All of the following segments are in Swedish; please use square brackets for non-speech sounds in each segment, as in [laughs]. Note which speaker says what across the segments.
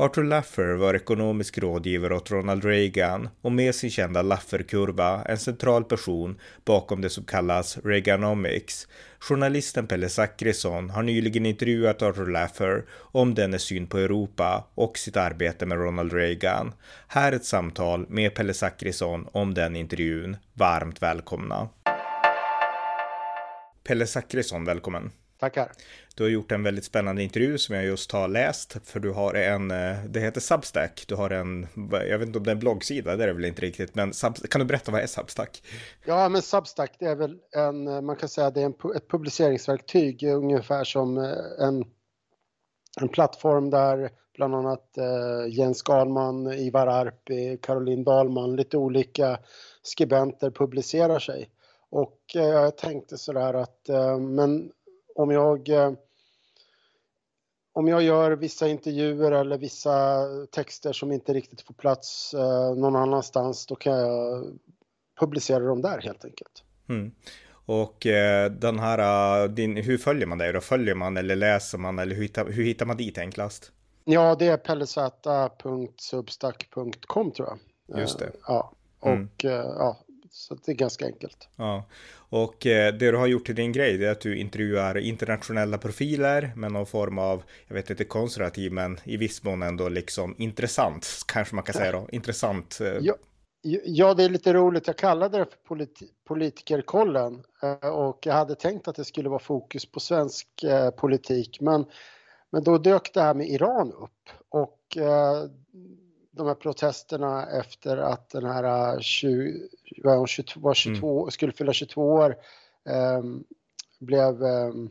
Speaker 1: Arthur Laffer var ekonomisk rådgivare åt Ronald Reagan och med sin kända Lafferkurva en central person bakom det som kallas Reaganomics. Journalisten Pelle Zackrisson har nyligen intervjuat Arthur Laffer om dennes syn på Europa och sitt arbete med Ronald Reagan. Här ett samtal med Pelle Zackrisson om den intervjun. Varmt välkomna! Pelle Zackrisson, välkommen!
Speaker 2: Tackar.
Speaker 1: Du har gjort en väldigt spännande intervju som jag just har läst, för du har en, eh, det heter Substack, du har en, jag vet inte om det är en bloggsida, det är det väl inte riktigt, men kan du berätta vad är Substack?
Speaker 2: Ja, men Substack, det är väl en, man kan säga det är en, ett publiceringsverktyg, ungefär som eh, en, en plattform där bland annat eh, Jens Galman, Ivar Arpi, Caroline Dahlman, lite olika skribenter publicerar sig. Och eh, jag tänkte sådär att, eh, men om jag eh, om jag gör vissa intervjuer eller vissa texter som inte riktigt får plats eh, någon annanstans, då kan jag publicera dem där helt enkelt.
Speaker 1: Mm. Och eh, den här, din, hur följer man dig då? Följer man eller läser man eller hur hittar, hur hittar man dit enklast?
Speaker 2: Ja, det är pellezata.substack.com tror jag.
Speaker 1: Just det.
Speaker 2: Ja, mm. och mm. ja, så det är ganska enkelt.
Speaker 1: Ja, och eh, det du har gjort till din grej det är att du intervjuar internationella profiler med någon form av, jag vet inte konservativ, men i viss mån ändå liksom intressant, kanske man kan säga då, intressant. Eh.
Speaker 2: Ja, ja, det är lite roligt. Jag kallade det för politi politikerkollen eh, och jag hade tänkt att det skulle vara fokus på svensk politik, men, men då dök det här med Iran upp och de här protesterna efter att den här 20, var 22, var 22 mm. skulle fylla 22 år um, blev um,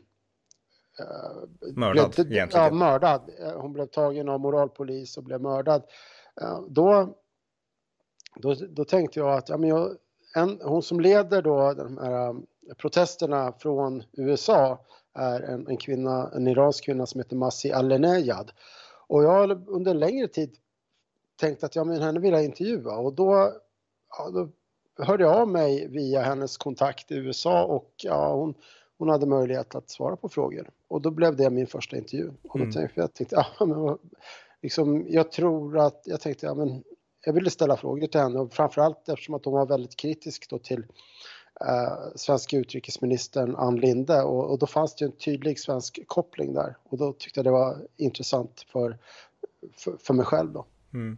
Speaker 1: mördad
Speaker 2: blev, egentligen. Ja, mördad. Hon blev tagen av moralpolis och blev mördad. Uh, då, då, då tänkte jag att ja, men jag, en, hon som leder då de här protesterna från USA är en, en kvinna, en iransk kvinna som heter Masih Alenejad. Och jag har under en längre tid tänkt att ja, men henne vill jag intervjua och då, ja, då hörde jag av mig via hennes kontakt i USA och ja, hon, hon hade möjlighet att svara på frågor. Och då blev det min första intervju. Och då mm. tänkte jag, tänkte, ja, [laughs] men, liksom, jag tror att, jag tänkte, ja men jag ville ställa frågor till henne och framförallt eftersom att hon var väldigt kritisk då till eh, svenska utrikesministern Ann Linde och, och, då fanns det en tydlig svensk koppling där och då tyckte jag det var intressant för, för, för mig själv då.
Speaker 1: Mm.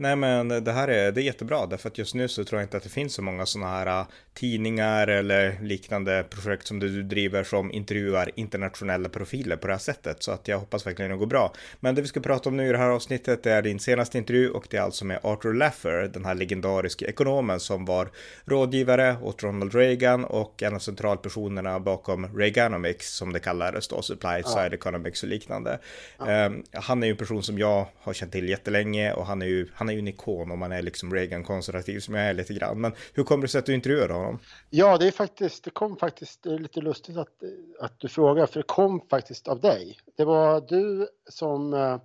Speaker 1: Nej men det här är, det är jättebra därför att just nu så tror jag inte att det finns så många sådana här äh, tidningar eller liknande projekt som du driver som intervjuar internationella profiler på det här sättet så att jag hoppas verkligen det går bra. Men det vi ska prata om nu i det här avsnittet är din senaste intervju och det är alltså med Arthur Laffer, den här legendariska ekonomen som var rådgivare åt Ronald Reagan och en av centralpersonerna bakom Reaganomics som det kallades då, Supply Side ja. Economics och liknande. Ja. Um, han är ju en person som jag har känt till jättelänge och han är ju han han är ju en ikon om man är liksom Reagan-konservativ som jag är lite grann. Men hur kommer det sig att du intervjuade honom?
Speaker 2: Ja, det är faktiskt, det kom faktiskt, det är lite lustigt att, att du frågar, för det kom faktiskt av dig. Det var du som eh,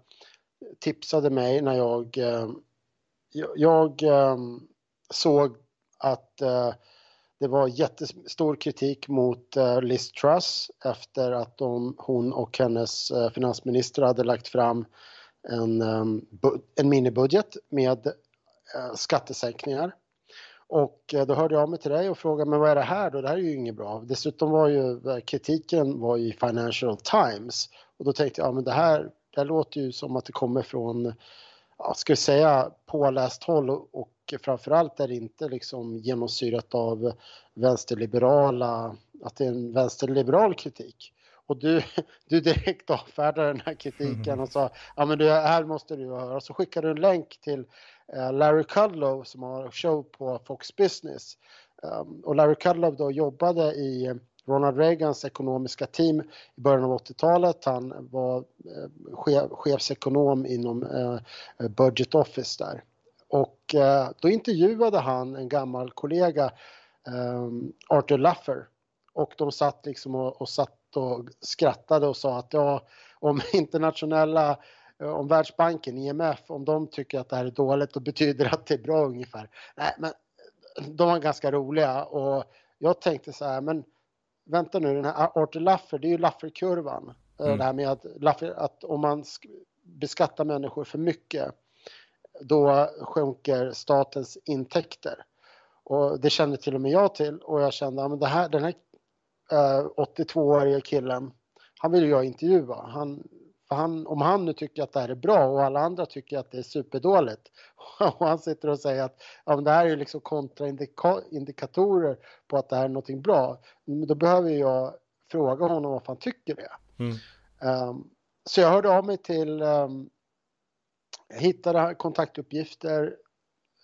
Speaker 2: tipsade mig när jag, eh, jag, jag eh, såg att det var jättestor kritik mot Liz Truss efter att de, hon och hennes finansminister hade lagt fram en, ehm, en minibudget med eh, skattesänkningar. Och eh, då hörde jag av mig till dig och frågade, men vad är det här då? Det här är ju inget bra. Dessutom var ju eh, kritiken var i Financial Times och då tänkte jag, ja men det här, det här låter ju som att det kommer från, ja, ska vi säga påläst håll och, och framförallt är det inte liksom genomsyrat av vänsterliberala, att det är en vänsterliberal kritik. Och du, [laughs] du direkt avfärdade den här kritiken och sa ja men det här måste du höra. Så skickade du en länk till uh, Larry Kudlow som har show på Fox Business. Um, och Larry Kudlow då jobbade i eh, Ronald Reagans ekonomiska team i början av 80-talet. Han var uh, chef, chefsekonom inom uh, Budget Office där. Och uh, då intervjuade han en gammal kollega, um, Arthur Laffer. Och de satt liksom och, och satt och skrattade och sa att ja, om [laughs] internationella Eh, om Världsbanken, IMF, om de tycker att det här är dåligt, då betyder det att det är bra ungefär. Nej, men de var ganska roliga och jag tänkte så här, men vänta nu, den här Arthur Laffer, det är ju Lafferkurvan. Eh, mm. Det här med att, Laffer, att om man beskattar människor för mycket, då sjunker statens intäkter. Och det kände till och med jag till och jag kände att här, den här 82-årige killen, han vill jag intervjua. Han, för han, om han nu tycker att det här är bra och alla andra tycker att det är superdåligt [laughs] och han sitter och säger att ja, det här är liksom kontraindikatorer på att det här är någonting bra. Då behöver jag fråga honom vad han tycker det. Mm. Um, så jag hörde av mig till, um, hittade kontaktuppgifter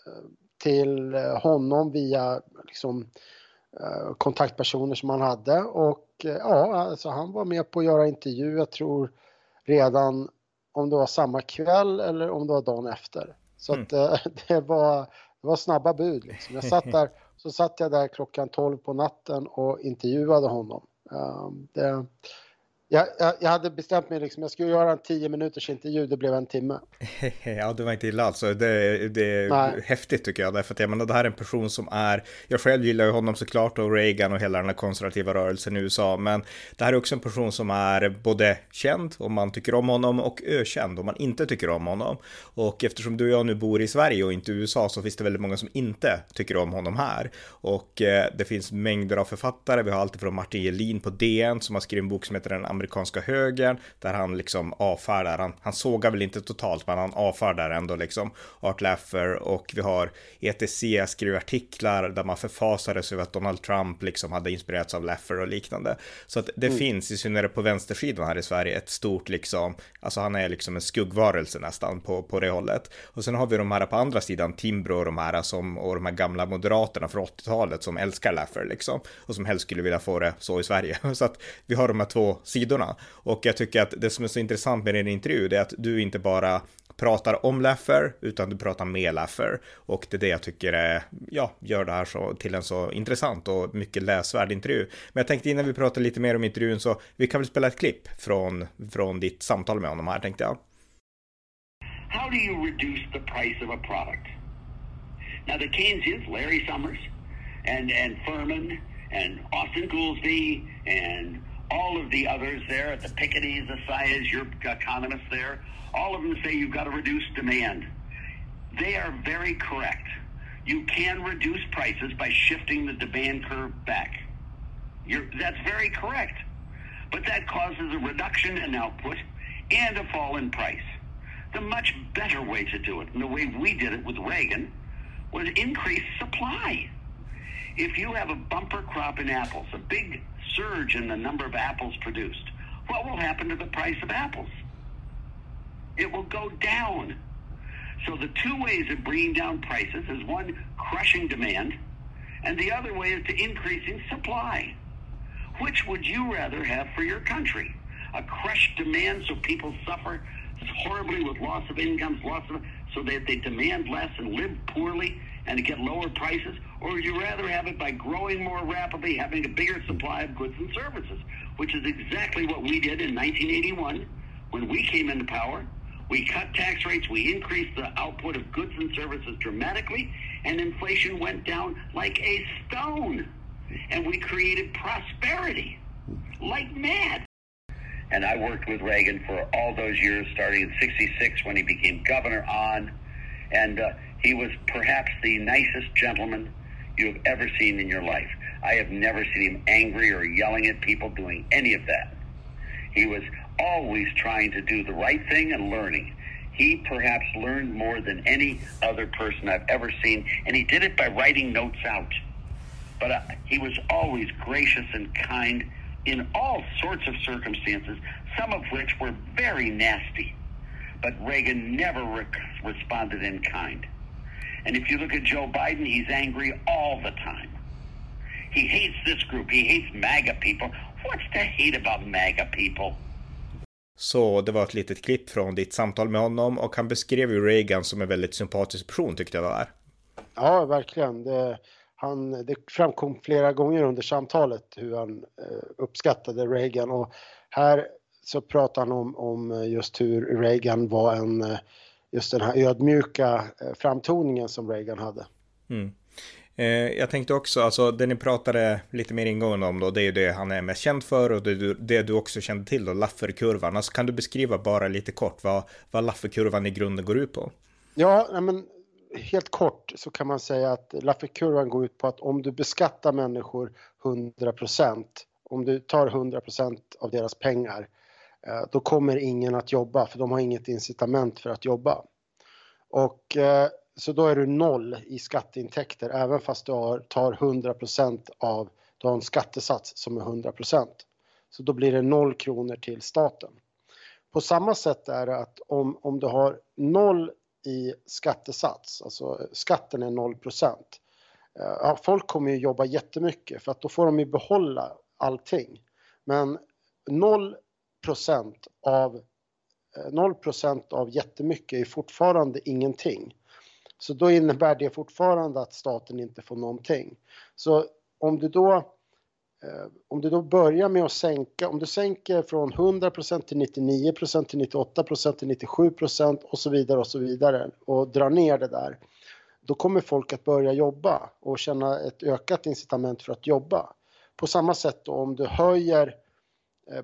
Speaker 2: uh, till honom via liksom, kontaktpersoner som han hade och uh, ja, alltså han var med på att göra intervju. Jag tror redan om det var samma kväll eller om det var dagen efter. Så mm. att, eh, [laughs] det, var, det var snabba bud. Liksom. Jag satt där, så satt jag där klockan 12 på natten och intervjuade honom. Um, det, jag, jag, jag, hade bestämt mig liksom, jag skulle göra en 10 minuters intervju, det blev en timme. [laughs]
Speaker 1: ja, det var inte illa alltså. Det, det är Nej. häftigt tycker jag, därför att jag menar, det här är en person som är, jag själv gillar ju honom såklart och Reagan och hela den här konservativa rörelsen i USA, men det här är också en person som är både känd om man tycker om honom och ökänd om man inte tycker om honom. Och eftersom du och jag nu bor i Sverige och inte i USA så finns det väldigt många som inte tycker om honom här. Och eh, det finns mängder av författare, vi har alltid från Martin Gelin på DN som har skrivit en bok som heter Den amerikanska högern där han liksom avfärdar, han, han sågar väl inte totalt men han avfärdar ändå liksom Art Laffer och vi har ETC skriver artiklar där man förfasade sig över att Donald Trump liksom hade inspirerats av Laffer och liknande. Så att det mm. finns i synnerhet på vänstersidan här i Sverige ett stort liksom, alltså han är liksom en skuggvarelse nästan på, på det hållet. Och sen har vi de här på andra sidan, Timbro och de här som, och de här gamla moderaterna från 80-talet som älskar Laffer liksom och som helst skulle vilja få det så i Sverige. [laughs] Så att vi har de här två sidorna sidorna. Och jag tycker att det som är så intressant med din intervju det är att du inte bara pratar om Laffer utan du pratar med Laffer och det är det jag tycker är, ja, gör det här så, till en så intressant och mycket läsvärd intervju. Men jag tänkte innan vi pratar lite mer om intervjun så vi kan väl spela ett klipp från, från ditt samtal med honom här tänkte jag.
Speaker 3: How do you reduce the price of a product? Now the Keynesians, Larry Summers and, and Furman and Austin Goolsbee and all of the others there, at the Pickettys, the Sayas, your economists there, all of them say you've got to reduce demand. They are very correct. You can reduce prices by shifting the demand curve back. You're, that's very correct. But that causes a reduction in output and a fall in price. The much better way to do it, and the way we did it with Reagan, was increase supply. If you have a bumper crop in apples, a big surge in the number of apples produced, what will happen to the price of apples? It will go down. So the two ways of bringing down prices is one, crushing demand, and the other way is to increasing supply. Which would you rather have for your country? A crushed demand so people suffer horribly with loss of incomes, loss of so that they demand less and live poorly and to get lower prices, or would you rather have it by growing more rapidly, having a bigger supply of goods and services, which is exactly what we did in 1981 when we came into power. We cut tax rates, we increased the output of goods and services dramatically, and inflation went down like a stone. And we created prosperity like mad. And I worked with Reagan for all those years, starting in 66 when he became governor on. And uh, he was perhaps the nicest gentleman you have ever seen in your life. I have never seen him angry or yelling at people doing any of that. He was always trying to do the right thing and learning. He perhaps learned more than any other person I've ever seen, and he did it by writing notes out. But uh, he was always gracious and kind in all sorts of circumstances, some of which were very nasty. But Reagan never re- responded in kind. And if you look at Joe Biden, he's angry all the time. He hates this group. He hates MAGA people. What's to hate about MAGA people?
Speaker 1: Så det var ett litet klipp från ditt samtal med honom och han beskrev ju Reagan som en väldigt sympatisk person tyckte jag det var.
Speaker 2: Ja, verkligen. Det, han, det framkom flera gånger under samtalet hur han eh, uppskattade Reagan och här så pratar han om, om just hur Reagan var en, just den här ödmjuka framtoningen som Reagan hade.
Speaker 1: Mm. Jag tänkte också, alltså det ni pratade lite mer ingående om då, det är ju det han är mest känd för och det du, det du också kände till då, Lafferkurvan. Alltså kan du beskriva bara lite kort vad, vad Lafferkurvan i grunden går ut på?
Speaker 2: Ja, men helt kort så kan man säga att Lafferkurvan går ut på att om du beskattar människor 100% om du tar 100% av deras pengar, eh, Eh, då kommer ingen att jobba för de har inget incitament för att jobba. Och eh, så då är du noll i skatteintäkter även fast du har, tar 100% av, du har en skattesats som är 100% Så då blir det noll kronor till staten. På samma sätt är det att om, om du har noll i skattesats, alltså skatten är 0 %, eh, ja, folk kommer ju jobba jättemycket för att då får de ju behålla allting. Men procent av eh, 0 av jättemycket är fortfarande ingenting. Så då innebär det fortfarande att staten inte får någonting. Så om du då eh, om du då börjar med att sänka, om du sänker från 100% till 99% till 98% till 97% och så vidare och så vidare och drar ner det där, då kommer folk att börja jobba och känna ett ökat incitament för att jobba. På samma sätt då, om du höjer eh,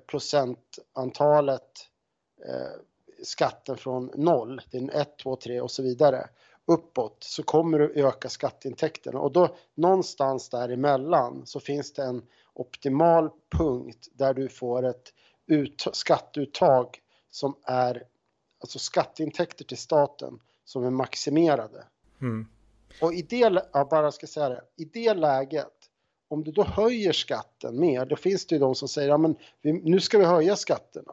Speaker 2: procentantalet eh, skatten från 0 till 1, 2, 3 och så vidare uppåt så kommer du öka skatteintäkterna och då någonstans däremellan så finns det en optimal punkt där du får ett ut, skatteuttag som är alltså skatteintäkter till staten som är maximerade. Mm. Och i det, ja, bara ska säga det, i det läget om du då höjer skatten mer, då finns det ju de som säger ja, men vi, nu ska vi höja skatterna.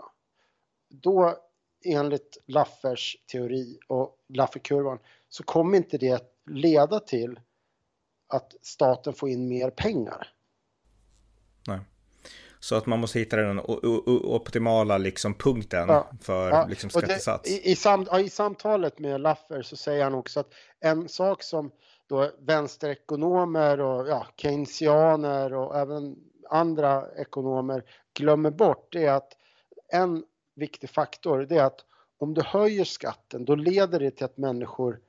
Speaker 2: Då enligt Laffers teori och Lafferkurvan så kommer inte det leda till att staten får in mer pengar.
Speaker 1: Nej. Så att man måste hitta den optimala liksom punkten ja, för ja, liksom skattesats.
Speaker 2: Det, i, i, sam, ja, I samtalet med Laffer så säger han också att en sak som då vänsterekonomer och ja, keynesianer och även andra ekonomer glömmer bort det är att en viktig faktor det är att om du höjer skatten då leder det till att människor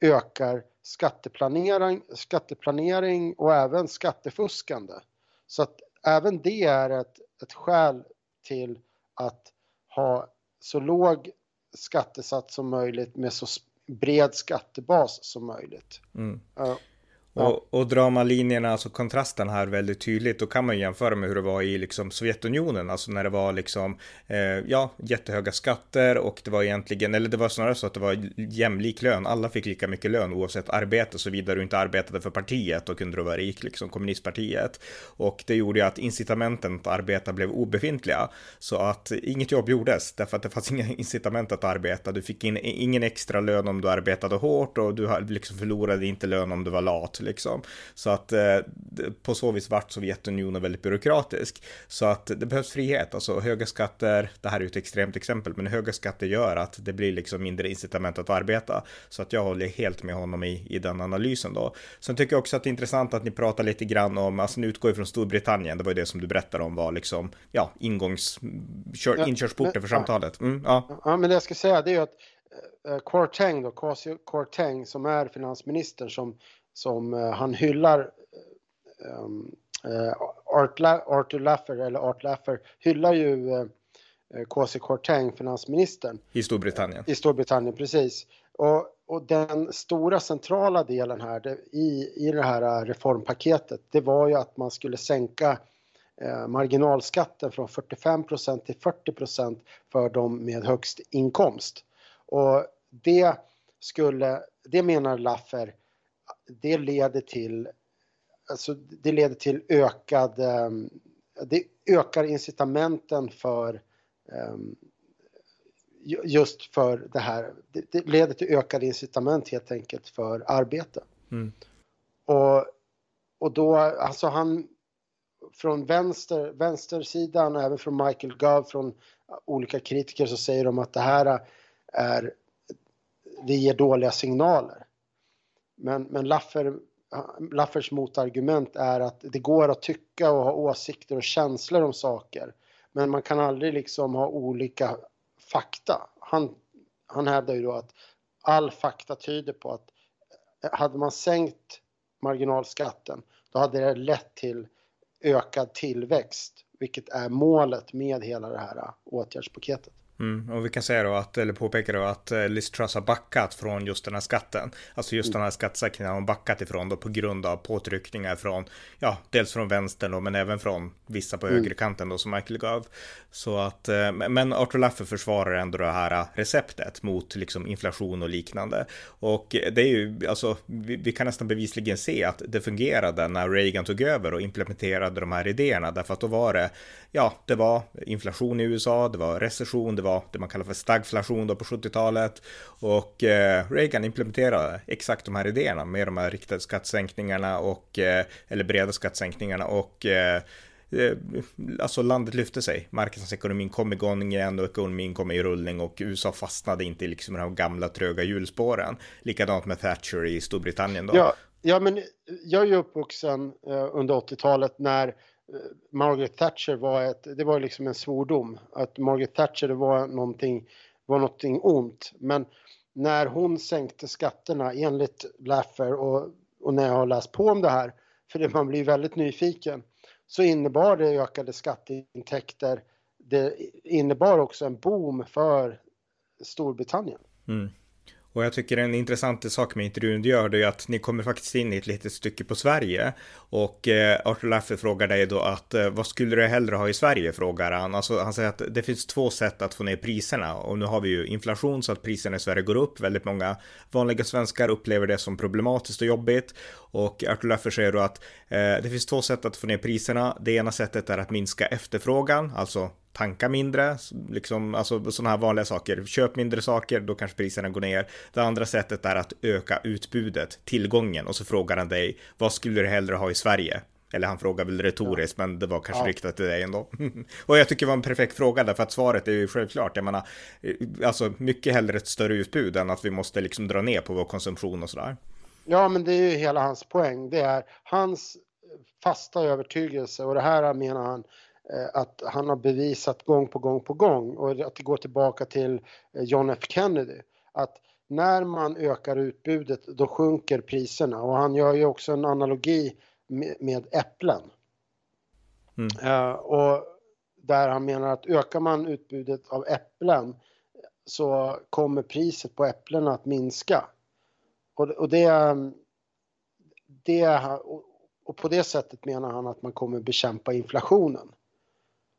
Speaker 2: ökar skatteplanering, skatteplanering och även skattefuskande. Så att även det är ett, ett skäl till att ha så låg skattesats som möjligt med så bred skattebas som möjligt. Mm.
Speaker 1: Och, och drar man linjerna, alltså kontrasten här väldigt tydligt, då kan man jämföra med hur det var i liksom Sovjetunionen, alltså när det var liksom, eh, ja, jättehöga skatter och det var egentligen, eller det var snarare så att det var jämlik lön, alla fick lika mycket lön oavsett arbete, såvida du inte arbetade för partiet, då kunde du vara rik, liksom kommunistpartiet. Och det gjorde ju att incitamenten att arbeta blev obefintliga, så att inget jobb gjordes, därför att det fanns [laughs] inga incitament att arbeta, du fick in, ingen extra lön om du arbetade hårt och du liksom förlorade inte lön om du var lat liksom. Så att eh, på så vis vart Sovjetunionen väldigt byråkratisk. Så att det behövs frihet, alltså höga skatter, det här är ju ett extremt exempel, men höga skatter gör att det blir liksom mindre incitament att arbeta. Så att jag håller helt med honom i, i den analysen då. Sen tycker jag också att det är intressant att ni pratar lite grann om, alltså ni utgår från Storbritannien, det var ju det som du berättade om var liksom, ja, ingångs, kör, inkörsporten för samtalet. Mm,
Speaker 2: ja. ja, men det jag ska säga det är ju att eh, Kwarteng då, Kwasi Kwarteng som är finansministern som som eh, han hyllar um, Art La Arthur Laffer, eller Art Laffer, hyllar ju Kwasi Kwarteng, finansministern.
Speaker 1: I Storbritannien.
Speaker 2: I Storbritannien, precis. Och, och den stora centrala delen här det, i, i det här reformpaketet, det var ju att man skulle sänka eh, marginalskatten från 45% till 40% för de med högst inkomst. Och det skulle, det menar Laffer, det leder till, alltså det leder till ökad, ehm, det ökar incitamenten för ehm, just för det här. Det leder till ökade incitament helt enkelt för arbete. Mm. Och, och då, alltså han från vänster, vänstersidan och även från Michael Gove, från olika kritiker så säger de att det här är, det ger dåliga signaler. Men, men Laffer, Laffers motargument är att det går att tycka och ha åsikter och känslor om saker. Men man kan aldrig liksom ha olika fakta. Han, han hävdar ju då att all fakta tyder på att eh, hade man sänkt marginalskatten då hade det lett till ökad tillväxt, vilket är målet med hela det här eh, åtgärdspaketet.
Speaker 1: Mm, och vi kan säga då att, eller påpeka då att eh, Liz Truss har backat från just den här skatten. Alltså just den här skattesänkningen har hon backat ifrån då på grund av påtryckningar från, ja, dels från vänstern då, men även från vissa på mm. högerkanten då som Michael gav. Så att, eh, men Arthur Laffer försvarar ändå det här receptet mot liksom inflation och liknande. Och det är ju, alltså, vi, vi kan nästan bevisligen se att det fungerade när Reagan tog över och implementerade de här idéerna, därför att då var det, ja, det var inflation i USA, det var recession, det var var det man kallar för stagflation då på 70-talet. Och eh, Reagan implementerade exakt de här idéerna med de här riktade skattesänkningarna och, eh, eller breda skattesänkningarna och eh, eh, Alltså landet lyfte sig, marknadsekonomin kom igång igen och ekonomin kom i rullning och USA fastnade inte i liksom de gamla tröga hjulspåren. Likadant med Thatcher i Storbritannien då.
Speaker 2: Ja, ja men jag är ju uppvuxen eh, under 80-talet när Margaret Thatcher var ett, det var liksom en svordom. Att Margaret Thatcher det var någonting, var någonting ont. Men när hon sänkte skatterna enligt Laffer och, och när jag har läst på om det här, för det, man blir väldigt nyfiken, så innebar det ökade skatteintäkter. Det innebar också en boom för Storbritannien. Mm.
Speaker 1: Och jag tycker en intressant sak med intervjun du gör det är att ni kommer faktiskt in i ett litet stycke på Sverige. Och eh, Arthur Laffer frågar dig då att eh, vad skulle du hellre ha i Sverige? Frågar han. Alltså han säger att det finns två sätt att få ner priserna. Och nu har vi ju inflation så att priserna i Sverige går upp. Väldigt många vanliga svenskar upplever det som problematiskt och jobbigt. Och Arthur Laffer säger då att eh, det finns två sätt att få ner priserna. Det ena sättet är att minska efterfrågan, alltså tanka mindre, liksom, alltså sådana här vanliga saker. Köp mindre saker, då kanske priserna går ner. Det andra sättet är att öka utbudet, tillgången och så frågar han dig, vad skulle du hellre ha i Sverige? Eller han frågar väl retoriskt, ja. men det var kanske ja. riktat till dig ändå. [laughs] och jag tycker det var en perfekt fråga, därför att svaret är ju självklart. Jag menar, eh, alltså mycket hellre ett större utbud än att vi måste liksom dra ner på vår konsumtion och sådär.
Speaker 2: Ja, men det är ju hela hans poäng. Det är hans fasta övertygelse och det här menar han att han har bevisat gång på gång på gång och att det går tillbaka till eh, John F Kennedy. Att när man ökar utbudet då sjunker priserna och han gör ju också en analogi med, äpplen. Mm. Uh, och där han menar att ökar man utbudet av äpplen så kommer priset på äpplena att minska. Och, och det, det och på det sättet menar han att man kommer bekämpa inflationen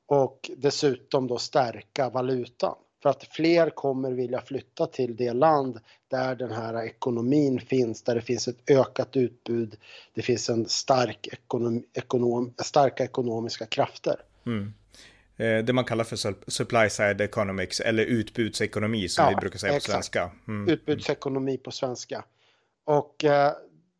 Speaker 2: och dessutom då stärka valutan. För att fler kommer vilja flytta till det land där den här ekonomin finns, där det finns ett ökat utbud, det finns en stark ekonom, ekonom, starka ekonomiska krafter. Mm.
Speaker 1: Eh, det man kallar för supply side economics eller utbudsekonomi som ja, vi brukar säga på exakt. svenska.
Speaker 2: Mm. Utbudsekonomi på svenska. Och eh,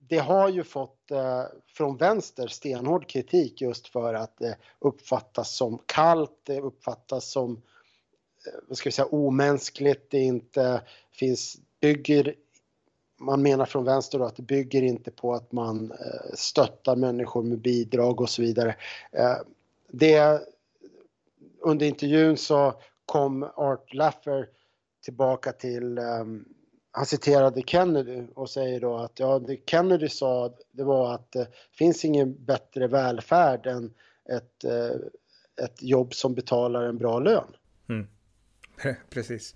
Speaker 2: det har ju fått Eh, från vänster stenhård kritik just för att det uppfattas som kallt, det uppfattas som eh, vad ska vi säga, omänskligt, det inte finns, bygger man menar från vänster då att det bygger inte på att man eh, stöttar människor med bidrag och så vidare. Eh, det, under intervjun så kom Art Laffer tillbaka till um, han citerade Kennedy och säger då att ja, det Kennedy sa det var att det finns ingen bättre välfärd än ett, eh, ett jobb som betalar en bra lön. Mm. [laughs]
Speaker 1: Precis.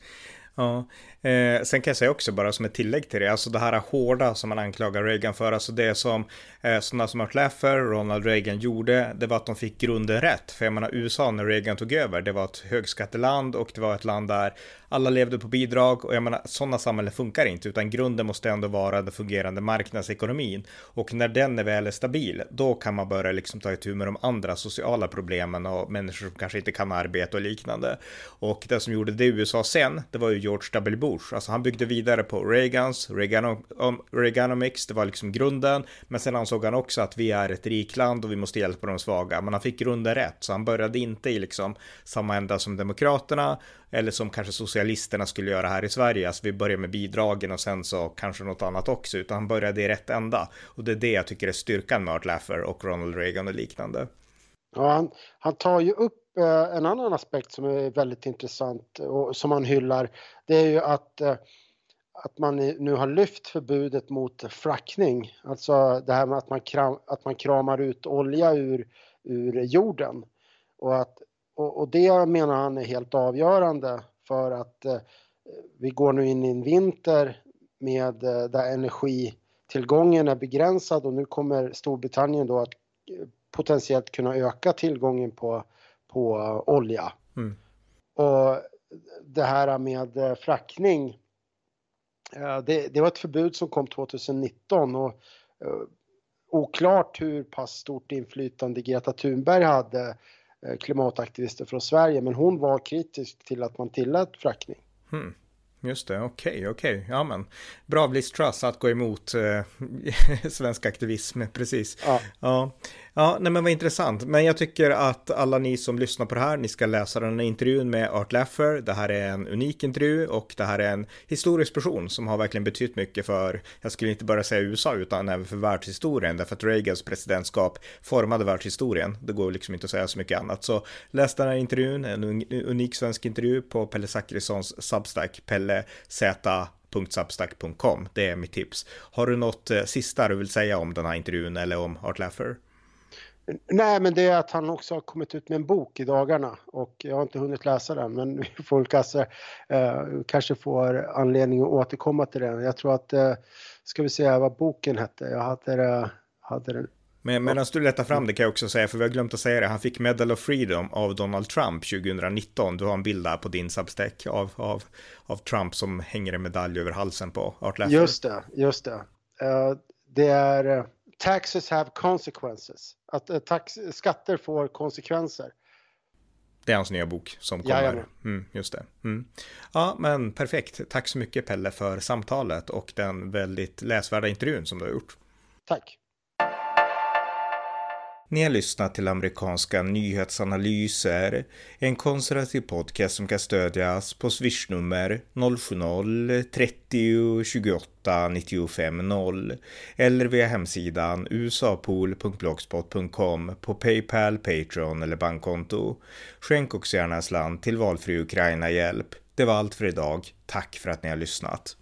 Speaker 1: Ja, eh, sen kan jag säga också bara som ett tillägg till det, alltså det här hårda som man anklagar Reagan för, alltså det som eh, sådana som Art Laffer, Ronald Reagan gjorde, det var att de fick grunden rätt. För jag menar USA när Reagan tog över, det var ett högskatteland och det var ett land där alla levde på bidrag och jag menar sådana samhällen funkar inte utan grunden måste ändå vara den fungerande marknadsekonomin och när den är väl är stabil då kan man börja liksom ta itu med de andra sociala problemen och människor som kanske inte kan arbeta och liknande. Och det som gjorde det i USA sen, det var ju George W. Bush, alltså han byggde vidare på Reagans, Reaganom, Reaganomics, det var liksom grunden, men sen ansåg han också att vi är ett rikland och vi måste hjälpa de svaga, men han fick grunden rätt, så han började inte i liksom samma ända som Demokraterna eller som kanske socialisterna skulle göra här i Sverige, alltså vi börjar med bidragen och sen så kanske något annat också, utan han började i rätt ända. Och det är det jag tycker är styrkan med Art Laffer och Ronald Reagan och liknande.
Speaker 2: Ja, han, han tar ju upp eh, en annan aspekt som är väldigt intressant och som han hyllar. Det är ju att, eh, att man nu har lyft förbudet mot frackning. Alltså det här med att man, kram, att man kramar ut olja ur, ur jorden. Och, att, och, och det menar han är helt avgörande för att eh, vi går nu in i en vinter med eh, där energitillgången är begränsad och nu kommer Storbritannien då att eh, potentiellt kunna öka tillgången på, på olja. Mm. Och det här med frackning, det, det, var ett förbud som kom 2019 och oklart hur pass stort inflytande Greta Thunberg hade, klimataktivister från Sverige, men hon var kritisk till att man tillät frackning. Mm.
Speaker 1: Just det, okej, okay, okej. Okay. Ja, men bra av Liz Truss att gå emot eh, [laughs] svensk aktivism, precis. Ja. ja. Ja, nej men vad intressant. Men jag tycker att alla ni som lyssnar på det här, ni ska läsa den här intervjun med Art Laffer. Det här är en unik intervju och det här är en historisk person som har verkligen betytt mycket för, jag skulle inte bara säga USA, utan även för världshistorien, därför att Reagans presidentskap formade världshistorien. Det går liksom inte att säga så mycket annat. Så läs den här intervjun, en unik svensk intervju på Pelle Zachrissons Substack, Pelle Z .substack.com. Det är mitt tips. Har du något eh, sista du vill säga om den här intervjun eller om Art Laffer?
Speaker 2: Nej, men det är att han också har kommit ut med en bok i dagarna och jag har inte hunnit läsa den, men [laughs] vi får kanske, eh, kanske får anledning att återkomma till den. Jag tror att, eh, ska vi se vad boken hette, jag hade, hade den.
Speaker 1: Men medan du letar fram det kan jag också säga, för vi har glömt att säga det, han fick Medal of Freedom av Donald Trump 2019. Du har en bild där på din substack av, av, av Trump som hänger en medalj över halsen på Art.
Speaker 2: Just det, just det. Uh, det är uh, Taxes have consequences. Att uh, tax, skatter får konsekvenser.
Speaker 1: Det är hans nya bok som kommer. Mm, just det. Mm. Ja, men perfekt. Tack så mycket Pelle för samtalet och den väldigt läsvärda intervjun som du har gjort.
Speaker 2: Tack.
Speaker 1: Ni har lyssnat till amerikanska nyhetsanalyser, en konservativ podcast som kan stödjas på swishnummer 070-30 28 95 0 eller via hemsidan usapool.blogspot.com på Paypal, Patreon eller bankkonto. Skänk också gärna en slant till valfri Ukraina-hjälp. Det var allt för idag. Tack för att ni har lyssnat.